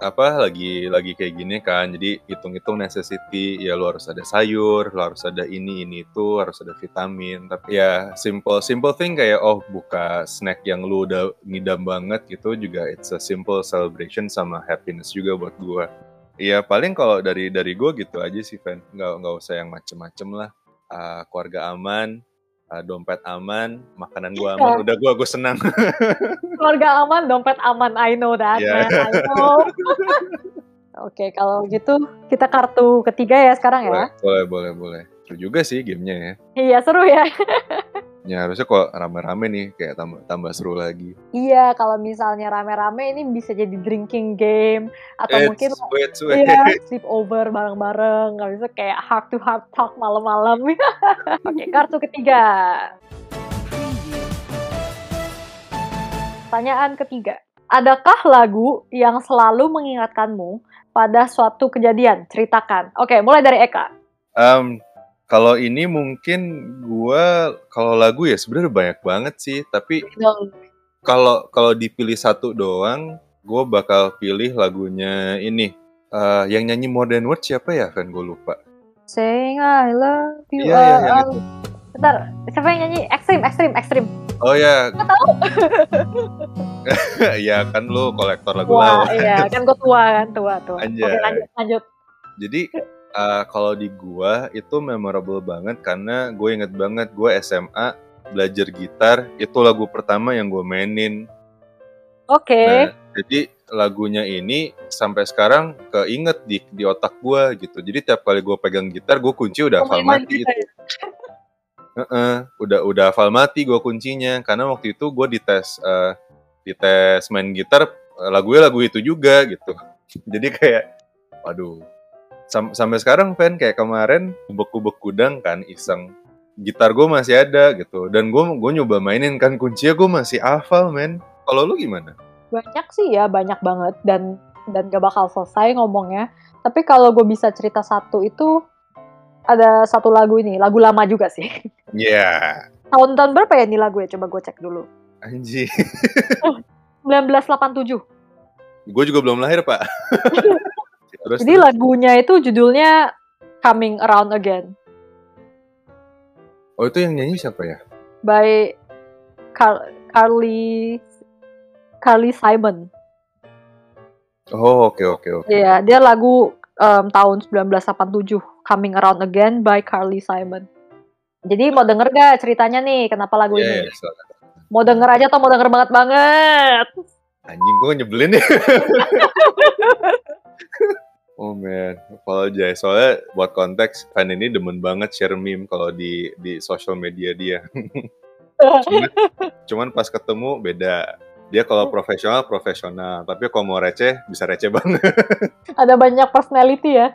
S1: apa lagi lagi kayak gini kan. Jadi hitung-hitung necessity, ya lu harus ada sayur, lu harus ada ini ini itu, harus ada vitamin. Tapi ya simple simple thing kayak oh buka snack yang lu udah ngidam banget gitu juga it's a simple celebration sama happiness juga buat gua. Iya paling kalau dari dari gua gitu aja sih Van. Nggak nggak usah yang macem-macem lah. Ah, keluarga aman, ah, dompet aman, makanan gua aman, udah gua gua senang. (laughs)
S2: keluarga aman dompet aman I know that
S1: Iya.
S2: man I know (laughs) oke kalau gitu kita kartu ketiga ya sekarang ya
S1: Boleh, boleh, boleh, boleh. Seru juga sih gamenya ya.
S2: iya seru ya (laughs)
S1: Ya harusnya kok rame-rame nih kayak tambah tambah seru lagi.
S2: Iya, kalau misalnya rame-rame ini bisa jadi drinking game atau
S1: Eits,
S2: mungkin
S1: wait, wait.
S2: iya sleep over bareng-bareng, nggak bisa kayak heart to heart talk malam-malam. (laughs) Oke, kartu ketiga. Pertanyaan ketiga. Adakah lagu yang selalu mengingatkanmu pada suatu kejadian? Ceritakan. Oke, mulai dari Eka.
S1: Em, kalau ini mungkin gua kalau lagu ya sebenarnya banyak banget sih, tapi kalau kalau dipilih satu doang, gue bakal pilih lagunya ini. Eh, yang nyanyi Modern Words siapa ya? Kan gue lupa.
S2: Saying I love you.
S1: Iya, iya, yang
S2: uh,
S1: itu.
S2: Bentar, siapa yang nyanyi? Ekstrim, ekstrim, ekstrim.
S1: Oh ya,
S2: Gak tahu. (laughs)
S1: ya kan lu kolektor lagu
S2: Wah,
S1: lawas.
S2: iya, kan gue tua kan, tua, tua.
S1: Anjay.
S2: Oke, lanjut, lanjut.
S1: Jadi eh, kalau di gua itu memorable banget karena gue inget banget gue SMA belajar gitar itu lagu pertama yang gue mainin.
S2: Oke.
S1: Nah, jadi lagunya ini sampai sekarang keinget di di otak gua gitu. Jadi tiap kali gue pegang gitar gue kunci udah hafal
S2: Pemain
S1: mati.
S2: kita
S1: Itu.
S2: ya.
S1: Heeh, udah udah hafal mati gue kuncinya karena waktu itu gue dites eh, dites main gitar eh, lagunya lagu itu juga gitu. (laughs) Jadi kayak waduh sam- sampai sekarang fan kayak kemarin kubek-kubek gudang kan iseng gitar gue masih ada gitu dan gue gue nyoba mainin kan kuncinya gue masih hafal men kalau lu gimana
S2: Banyak sih ya, banyak banget. Dan dan gak bakal selesai ngomongnya. Tapi kalau gue bisa cerita satu itu, ada satu lagu ini. Lagu lama juga sih. (laughs)
S1: ya
S2: Tahun-tahun berapa ya ini lagu ya? Coba gue cek dulu.
S1: anjing (laughs)
S2: 1987.
S1: gue juga belum lahir pak (laughs) terus
S2: Jadi lagunya itu judulnya Coming Around Again
S1: oh itu yang nyanyi siapa ya
S2: by Car- Carly Carly Simon.
S1: oh oke oke oke
S2: Iya, dia lagu em, tahun 1987 Coming Around Again by Carly Simon. Jadi mau denger gak ceritanya nih kenapa lagu
S1: Iya,
S2: ini?
S1: silakan.
S2: Mau denger aja atau mau denger banget banget?
S1: Anjing gue nyebelin ya. (laughs) oh man, apologize. Soalnya buat konteks, fan ini demen banget share meme kalau di di sosial media dia. (laughs) cuman, cuman pas ketemu beda. Dia kalau profesional profesional, tapi kalau mau receh bisa receh banget.
S2: Ada banyak personality ya.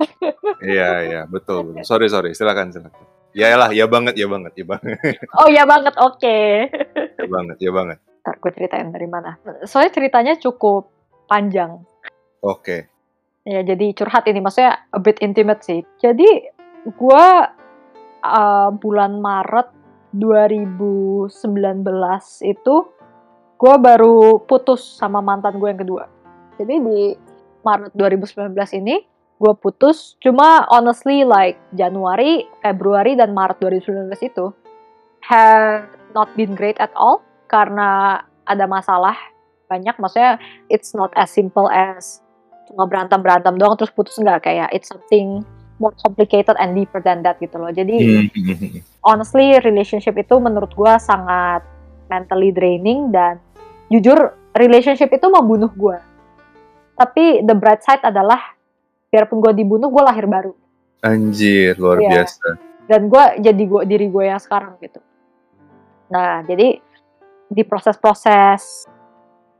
S1: iya iya betul betul. Sorry sorry, silakan silakan. Ya lah, ya banget, ya banget, ya banget,
S2: Oh ya banget, oke.
S1: ya banget, ya banget.
S2: Ntar gue ceritain dari mana. Soalnya ceritanya cukup panjang.
S1: Oke.
S2: Ya, jadi curhat ini maksudnya a bit intimate sih. Jadi gua uh, bulan Maret 2019 itu gua baru putus sama mantan gue yang kedua. Jadi di Maret 2019 ini gue putus cuma honestly like Januari, Februari dan Maret 2019 itu have not been great at all karena ada masalah banyak maksudnya it's not as simple as cuma berantem berantem doang terus putus nggak kayak it's something more complicated and deeper than that gitu loh jadi honestly relationship itu menurut gua sangat mentally draining dan jujur relationship itu membunuh gua tapi the bright side adalah biarpun gua dibunuh gua lahir baru
S1: Anjir, luar
S2: Iya.
S1: biasa.
S2: dan gue jadi gua diri gue yang sekarang gitu. Nah jadi di proses-proses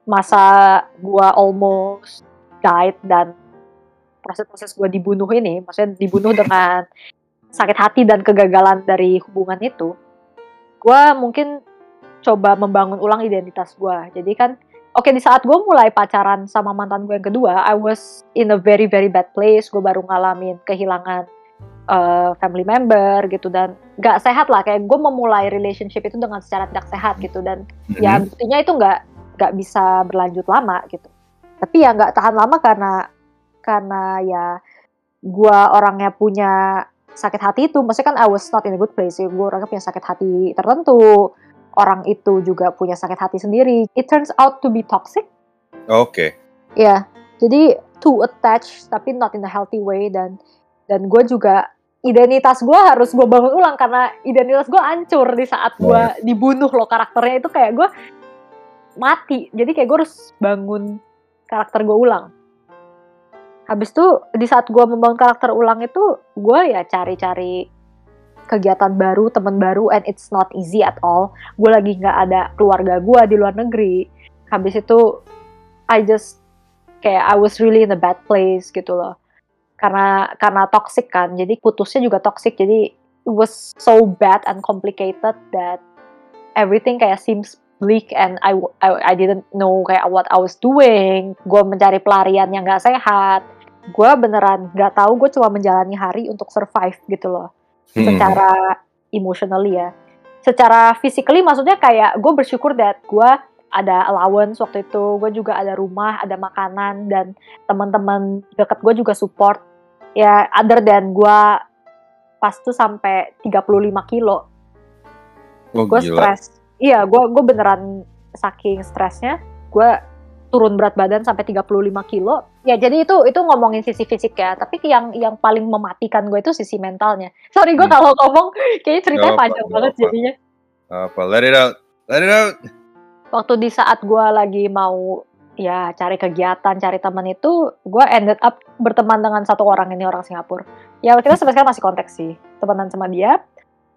S2: masa gue almost died dan proses-proses gue dibunuh ini, maksudnya dibunuh (laughs) dengan sakit hati dan kegagalan dari hubungan itu, gue mungkin coba membangun ulang identitas gue. Jadi kan, oke di saat gue mulai pacaran sama mantan gue yang kedua, I was in a very very bad place. Gue baru ngalamin kehilangan uh, family member gitu dan gak sehat lah kayak gue memulai relationship itu dengan secara tidak sehat gitu dan ya
S1: Mhm.
S2: buktinya itu nggak nggak bisa berlanjut lama gitu tapi ya nggak tahan lama karena karena ya gue orangnya punya sakit hati itu. Maksudnya kan I was not in a good place gue orangnya punya sakit hati tertentu. Orang itu juga punya sakit hati sendiri. It turns out to be toxic.
S1: Oke.
S2: Ya, jadi too attached tapi not in a healthy way. Dan dan gue juga identitas gue harus gue bangun ulang karena identitas gue hancur di saat gue dibunuh loh karakternya. Itu kayak gue mati. Jadi kayak gue harus bangun karakter gue ulang habis itu di saat gue membangun karakter ulang itu gue ya cari-cari kegiatan baru, teman baru, and it's not easy at all. Gue lagi nggak ada keluarga gue di luar negeri. Habis itu, I just kayak I was really in a bad place gitu loh. Karena karena toxic kan, jadi putusnya juga toxic. Jadi it was so bad and complicated that everything kayak seems bleak and I, I, I didn't know kayak what I was doing. Gue mencari pelarian yang gak sehat. Gue beneran gak tahu. Gue cuma menjalani hari untuk survive gitu loh. Hmm. Secara emotionally ya. Secara physically maksudnya kayak gue bersyukur that gue ada allowance waktu itu. Gue juga ada rumah, ada makanan dan teman-teman deket gue juga support. Ya other than gue pas tuh sampai 35 kilo.
S1: Oh,
S2: gue stres iya gue gue beneran saking stresnya gue turun berat badan sampai 35 kilo. Ya jadi itu itu ngomongin sisi fisik ya tapi yang yang paling mematikan gue itu sisi mentalnya. Sorry gue hmm. kalau ngomong kayaknya ceritanya gak panjang apa, banget apa. jadinya.
S1: Apa let it out let it out.
S2: Waktu di saat gue lagi mau ya cari kegiatan cari teman itu gue ended up berteman dengan satu orang ini orang Singapura. Ya kita sampai sekarang masih konteks sih temenan sama dia.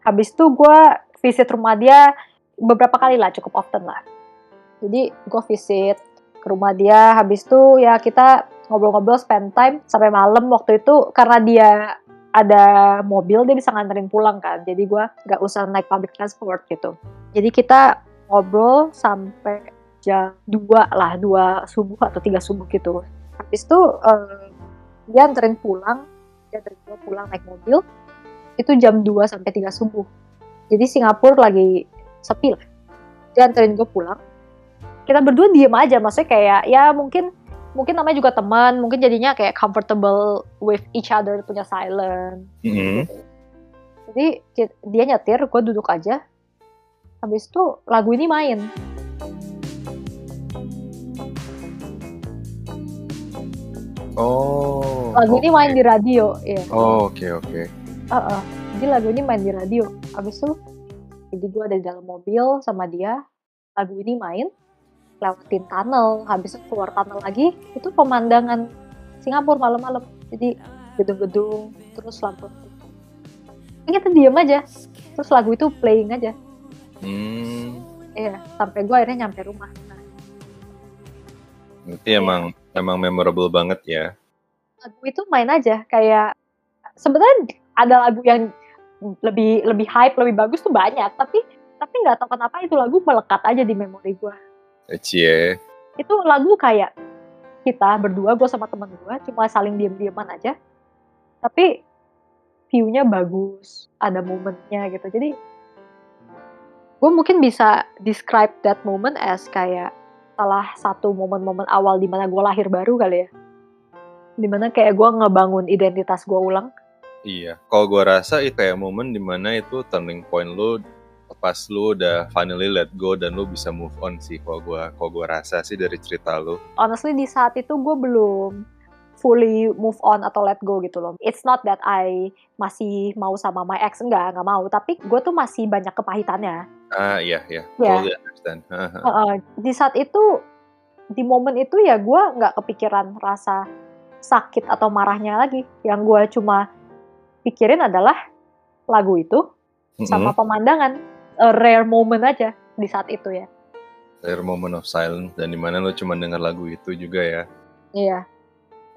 S2: Habis itu gue visit rumah dia beberapa kali lah cukup often lah. Jadi gue visit ke rumah dia habis itu ya kita ngobrol-ngobrol spend time sampai malam waktu itu karena dia ada mobil dia bisa nganterin pulang kan. Jadi gue nggak usah naik public transport gitu. Jadi kita ngobrol sampai jam 2 lah dua subuh atau tiga subuh gitu. Habis itu uh, dia anterin pulang dia anterin gue pulang naik mobil itu jam 2 sampai 3 subuh. Jadi Singapura lagi sepi lah dia anterin gue pulang kita berdua diem aja maksudnya kayak ya mungkin mungkin namanya juga teman mungkin jadinya kayak comfortable with each other punya silent mm -hmm. jadi dia nyetir gue duduk aja habis itu lagu ini main
S1: Oh.
S2: Lagu okay. ini main di radio, ya.
S1: Oh, oke okay, oke. Okay.
S2: Uh -uh. Jadi lagu ini main di radio. Habis itu jadi gue ada di dalam mobil sama dia, lagu ini main, lewatin tunnel, habis itu keluar tunnel lagi, itu pemandangan Singapura malam-malam. Jadi gedung-gedung, terus lampu. Ini kita diem aja, terus lagu itu playing aja.
S1: Hmm.
S2: Iya, sampai gue akhirnya nyampe rumah. Nah.
S1: Ya. emang emang memorable banget ya.
S2: Lagu itu main aja, kayak sebenarnya ada lagu yang lebih lebih hype lebih bagus tuh banyak. Tapi tapi nggak tahu kenapa itu lagu melekat aja di memori gue
S1: Cie.
S2: itu lagu kayak kita berdua gue sama temen gue cuma saling diem dieman aja. Tapi viewnya bagus ada momennya gitu. Jadi gue mungkin bisa describe that moment as kayak salah satu momen-momen awal di mana gue lahir baru kali ya. Di mana kayak gue ngebangun identitas gue ulang
S1: Iya, kalau gue rasa itu kayak momen di mana itu turning point lu pas lu udah finally let go dan lu bisa move on sih kalau gue kalau gue rasa sih dari cerita lu.
S2: Honestly di saat itu gue belum fully move on atau let go gitu loh. It's not that I masih mau sama my ex enggak, enggak mau, tapi gue tuh masih banyak kepahitannya.
S1: Ah iya iya, yeah. totally understand. uh,
S2: uh, di saat itu di momen itu ya gue nggak kepikiran rasa sakit atau marahnya lagi. Yang gue cuma pikirin adalah lagu itu sama mm-hmm. pemandangan. A rare moment aja di saat itu ya.
S1: Rare moment of silence dan di mana lo cuma dengar lagu itu juga ya?
S2: Iya.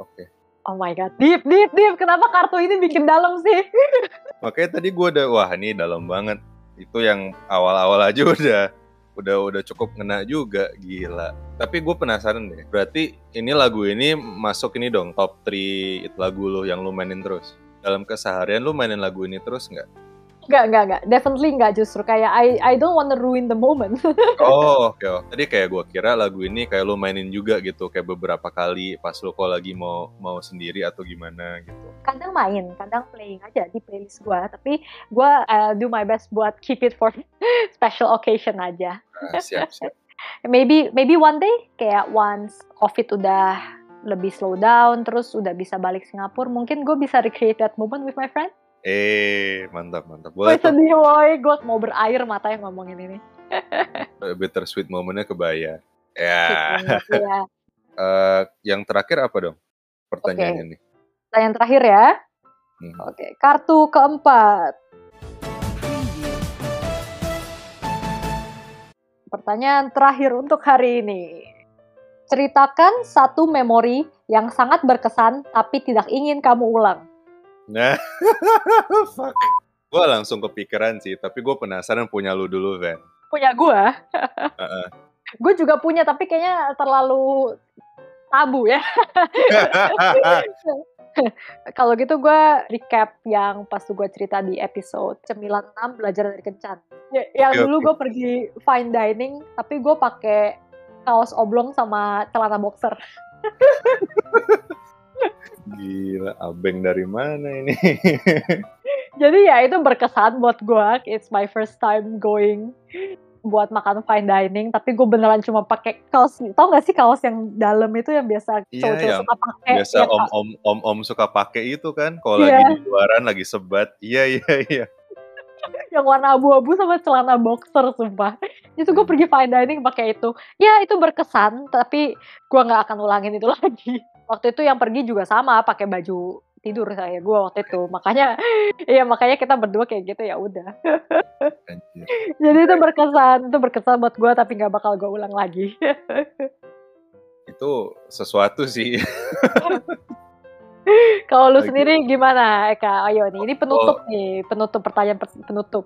S1: Oke. Okay.
S2: oh my god. Deep deep deep. Kenapa kartu ini bikin dalam sih? (laughs)
S1: Makanya tadi gue udah wah ini dalam banget. Itu yang awal-awal aja udah udah udah cukup ngena juga. Gila. Tapi gue penasaran deh berarti ini lagu ini masuk ini dong top 3 lagu lo yang lo mainin terus dalam keseharian lu mainin lagu ini terus nggak?
S2: Nggak, nggak, nggak. Definitely nggak justru. Kayak I, I don't wanna ruin the moment. (laughs)
S1: oh, oke. Okay. Tadi kayak gue kira lagu ini kayak lu mainin juga gitu. Kayak beberapa kali pas lu kok lagi mau mau sendiri atau gimana gitu.
S2: Kadang main, kadang playing aja di playlist gue. Tapi gue uh, do my best buat keep it for (laughs) special occasion aja.
S1: Ah, siap, siap. (laughs)
S2: maybe maybe one day kayak once COVID udah lebih slow down terus udah bisa balik Singapura mungkin gue bisa recreate that moment with my friend
S1: eh mantap mantap boleh
S2: tuh. sedih boy gue mau berair mata yang ngomongin ini (laughs)
S1: better sweet momennya kebaya (laughs) ya yeah. uh, yang terakhir apa dong pertanyaan okay. ini
S2: pertanyaan terakhir ya hmm. oke okay. kartu keempat Pertanyaan terakhir untuk hari ini. Ceritakan satu memori yang sangat berkesan tapi tidak ingin kamu ulang.
S1: Nah, (laughs) fuck. Gue langsung kepikiran sih, tapi gue penasaran punya lu dulu, Van.
S2: Punya gua. (laughs)
S1: Heeh.
S2: Gue juga punya tapi kayaknya terlalu tabu ya. (laughs) Kalau gitu gue recap yang pas gue cerita di episode 96 belajar dari kencan. Ya, yang dulu gue pergi fine dining tapi gue pakai kaos oblong sama celana boxer.
S1: Gila, abeng dari mana ini?
S2: Jadi ya itu berkesan buat gue. It's my first time going buat makan fine dining tapi gue beneran cuma pakai kaos tau gak sih kaos yang dalam itu yang biasa
S1: Iya,
S2: cowok-cowok
S1: yang
S2: suka pakai
S1: Biasa
S2: yang
S1: om om om om suka pakai itu kan, kalau
S2: Iya.
S1: lagi di luaran lagi sebat. Iya iya iya. (laughs)
S2: yang warna abu-abu sama celana boxer sumpah. Itu gue pergi fine dining pakai itu. Ya itu berkesan tapi gue nggak akan ulangin itu (laughs) lagi. Waktu itu yang pergi juga sama pakai baju tidur saya gue waktu itu. Makanya (laughs) iya makanya kita berdua kayak gitu ya udah. Jadi itu berkesan itu berkesan buat gue tapi nggak bakal gue ulang lagi.
S1: Itu sesuatu sih. (laughs)
S2: kalau lu
S1: Lagi.
S2: sendiri gimana Eka ayo nih ini
S1: Oh.
S2: penutup nih penutup pertanyaan per- penutup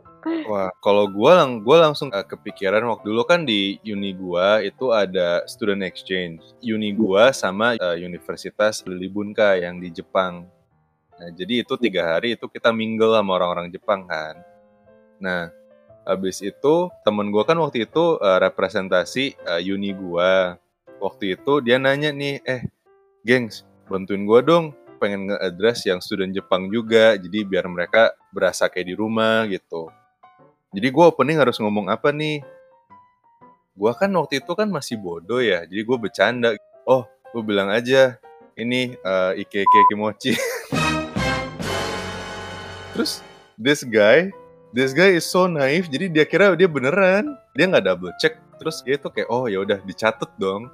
S1: Wah, kalau gua lang gua langsung eh, kepikiran waktu dulu kan di uni gua itu ada student exchange. Uni gua sama eh, Universitas Lilibunka yang di Jepang. Nah, jadi itu tiga hari itu kita mingle sama orang-orang Jepang kan. Nah, habis itu temen gua kan waktu itu eh, representasi eh, uni gua. Waktu itu dia nanya nih, eh, gengs, bantuin gua dong pengen nge-address yang student Jepang juga, jadi biar mereka berasa kayak di rumah gitu. Jadi gue opening harus ngomong apa nih? Gue kan waktu itu kan masih bodoh ya, jadi gue bercanda. Oh, gue bilang aja, ini uh, Ikeke Kimochi. (laughs) Terus this guy, this guy is so naive, jadi dia kira dia beneran. Dia nggak double check. Terus dia tuh kayak, oh ya udah dicatat dong.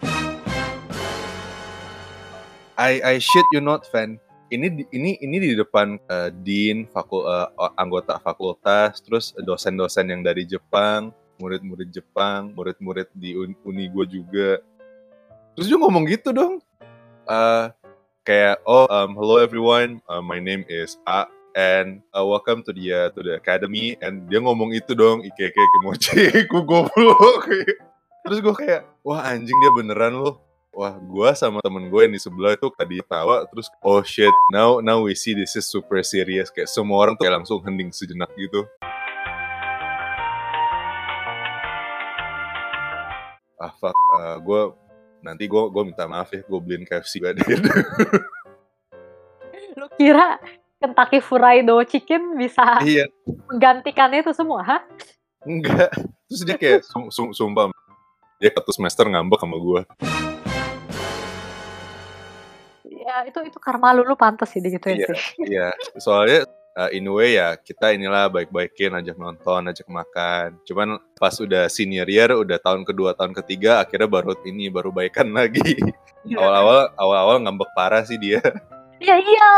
S1: I I shit you not fan. Ini ini ini di depan uh, dean, fakul, uh, anggota fakultas, terus dosen-dosen yang dari Jepang, murid-murid Jepang, murid-murid di un- uni gue juga. Terus dia ngomong gitu dong. Uh, kayak oh um, hello everyone, uh, my name is A and uh, welcome to the uh, to the academy and dia ngomong itu dong Ikeke Kimochi gue (laughs) goblok terus gue kayak wah anjing dia beneran loh Wah, gua sama temen gue yang di sebelah itu tadi tawa, terus oh shit, now now we see this is super serious. Kayak semua orang tuh kayak langsung hening sejenak gitu. Ah fuck, gue nanti gue gue minta maaf ya, gue beliin KFC gak deh.
S2: lu kira Kentucky Fried Chicken bisa
S1: iya,
S2: menggantikan itu semua ha?
S1: enggak. Terus dia kayak sum, sum, sumpah, dia satu semester ngambek sama gue.
S2: Ya itu itu karma lu lu pantas sih digituin
S1: Iya.
S2: sih. (laughs)
S1: Iya, soalnya uh, in a way ya kita inilah baik-baikin, ajak nonton, ajak makan. Cuman pas udah senior year, udah tahun kedua, tahun ketiga, akhirnya baru ini baru baikan (laughs) lagi. Awal-awal awal-awal ngambek parah sih dia.
S2: Iya iya.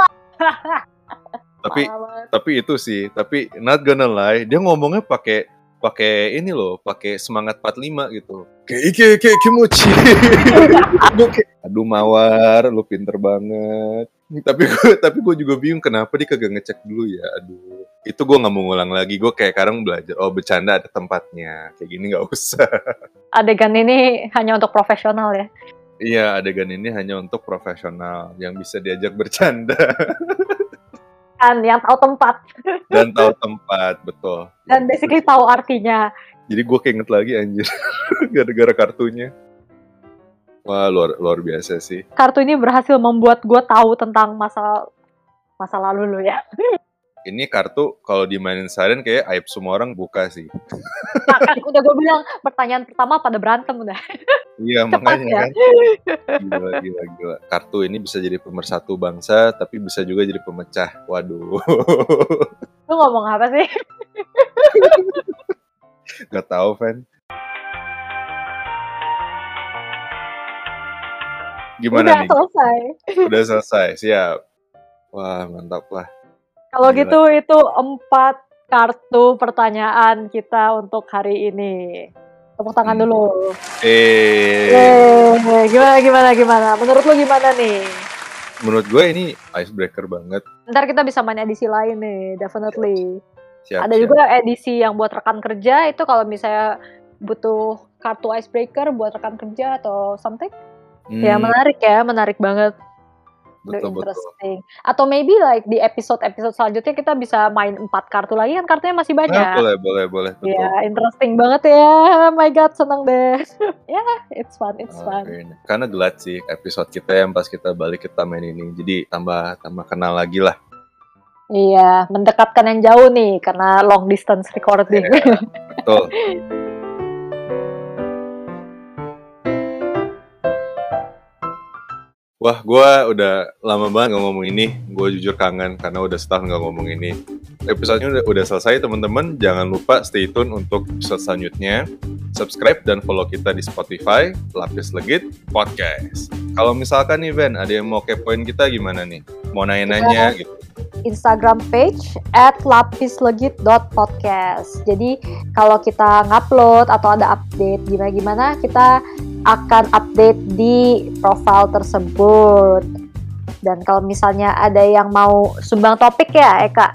S1: Tapi tapi itu sih, tapi not gonna lie, dia ngomongnya pakai pakai ini loh, pakai semangat 45 gitu. Kayak ike kimochi. Aduh mawar, lu pinter banget. Tapi gue (laughs) tapi gue juga bingung kenapa dia kagak ngecek dulu ya. Aduh, itu gue nggak mau ngulang lagi. Gue kayak sekarang belajar. Oh bercanda ada tempatnya. Kayak gini nggak usah. (laughs)
S2: Adegan ini hanya untuk profesional ya.
S1: Iya adegan ini hanya untuk profesional yang bisa diajak bercanda (laughs)
S2: Kan yang tahu tempat
S1: dan tahu tempat betul.
S2: dan basically tahu artinya.
S1: Jadi gue keinget lagi anjir (laughs) gara-gara kartunya. Wah luar luar biasa sih.
S2: Kartu ini berhasil membuat gue tahu tentang masa masa lalu lu ya.
S1: Ini kartu kalau dimainin seharian kayak aib semua orang buka sih.
S2: Nah, kan udah gue bilang pertanyaan pertama pada berantem udah.
S1: Iya
S2: Cepat
S1: makanya
S2: ya.
S1: kan. Gila gila gila. Kartu ini bisa jadi pemersatu bangsa tapi bisa juga jadi pemecah. Waduh.
S2: Lu ngomong apa sih?
S1: Gak tahu Fan. Gimana
S2: udah
S1: nih?
S2: selesai.
S1: Udah selesai. Siap. Wah mantap lah.
S2: Kalau gitu itu empat kartu pertanyaan kita untuk hari ini. Tepuk tangan
S1: Hmm.
S2: dulu.
S1: Eh,
S2: Yeay, gimana gimana gimana? Menurut lu gimana nih?
S1: menurut gue ini icebreaker banget.
S2: Ntar kita bisa main edisi lain nih, definitely.
S1: Siap,
S2: Ada
S1: siap.
S2: juga edisi yang buat rekan kerja itu kalau misalnya butuh kartu icebreaker buat rekan kerja atau something. Ya
S1: Hmm,
S2: menarik ya, menarik banget.
S1: Betul betul.
S2: interesting. Atau maybe like di episode-episode selanjutnya kita bisa main empat kartu lagi kan kartunya masih
S1: Nah,
S2: banyak.
S1: boleh boleh boleh betul.
S2: Ya, interesting banget ya. Oh my god, seneng deh. (laughs) ya, it's fun, it's fun.
S1: Oke, Karena glad sih episode kita yang pas kita balik kita main ini. Jadi tambah tambah kenal lagi lah.
S2: Iya, mendekatkan yang jauh nih karena long distance recording.
S1: Iya. Betul. (laughs) Wah, gue udah lama banget nggak ngomong ini. Gue jujur kangen karena udah setahun nggak ngomong ini. Episodenya udah, udah selesai, teman-teman. Jangan lupa stay tune untuk episode selanjutnya. Subscribe dan follow kita di Spotify, Lapis Legit Podcast. Kalau misalkan nih, Ben, ada yang mau kepoin kita gimana nih? Mau nanya-nanya gitu.
S2: Instagram page at lapislegit.podcast. Jadi kalau kita ngupload atau ada update gimana-gimana, kita akan update di profile tersebut. Dan kalau misalnya ada yang mau sumbang topik ya, Eka,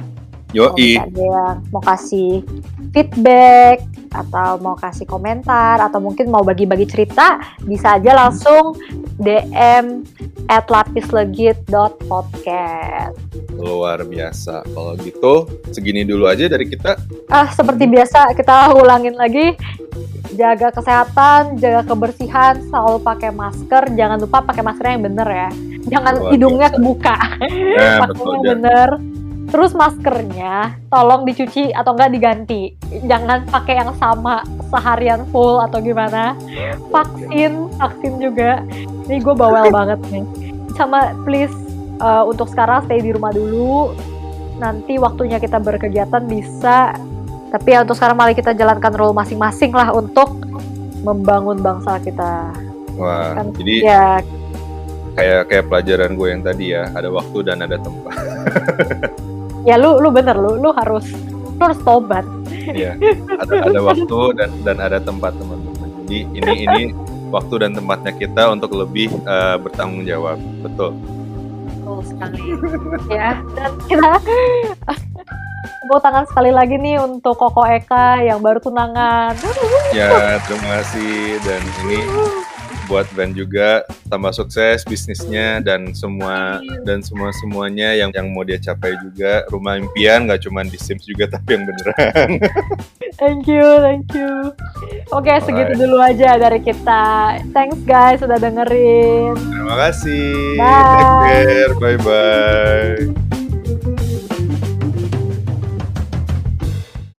S2: misalnya ada yang mau kasih feedback atau mau kasih komentar atau mungkin mau bagi-bagi cerita, bisa aja langsung DM at lapislegit.podcast.
S1: Luar biasa. Kalau gitu, segini dulu aja dari kita.
S2: Ah, seperti biasa kita ulangin lagi. Jaga kesehatan, jaga kebersihan, selalu pakai masker. Jangan lupa pakai masker yang bener ya. Jangan
S1: Luar
S2: hidungnya kebuka. (laughs)
S1: Nah,
S2: pakai yang bener. Terus maskernya tolong dicuci atau enggak diganti. Jangan pakai yang sama seharian full atau gimana. Vaksin, vaksin juga. Ini gue bawel (laughs) banget nih. Sama please uh, untuk sekarang stay di rumah dulu. Nanti waktunya kita berkegiatan bisa. Tapi ya untuk sekarang mari kita jalankan role masing-masing lah untuk membangun bangsa kita.
S1: Wah,
S2: Kan,
S1: jadi
S2: Ya,
S1: kayak kayak pelajaran gue yang tadi ya, ada waktu dan ada tempat. (laughs)
S2: ya lu lu bener lu lu harus lu harus tobat.
S1: Iya, (laughs) ada, ada waktu dan dan ada tempat teman-teman. Jadi ini ini waktu dan tempatnya kita untuk lebih eh, bertanggung jawab. Betul.
S2: Betul sekali. ya, dan kita (laughs) tepuk tangan sekali lagi nih untuk Koko Eka yang baru tunangan.
S1: Ya, terima kasih dan ini buat band juga tambah sukses bisnisnya dan semua dan semua semuanya yang yang mau dia capai juga rumah impian nggak cuma di Sims juga (laughs) tapi yang beneran.
S2: Thank you, thank you. Oke, segitu dulu aja dari kita. Thanks guys sudah dengerin.
S1: Terima kasih.
S2: Bye.
S1: Take care. Bye bye.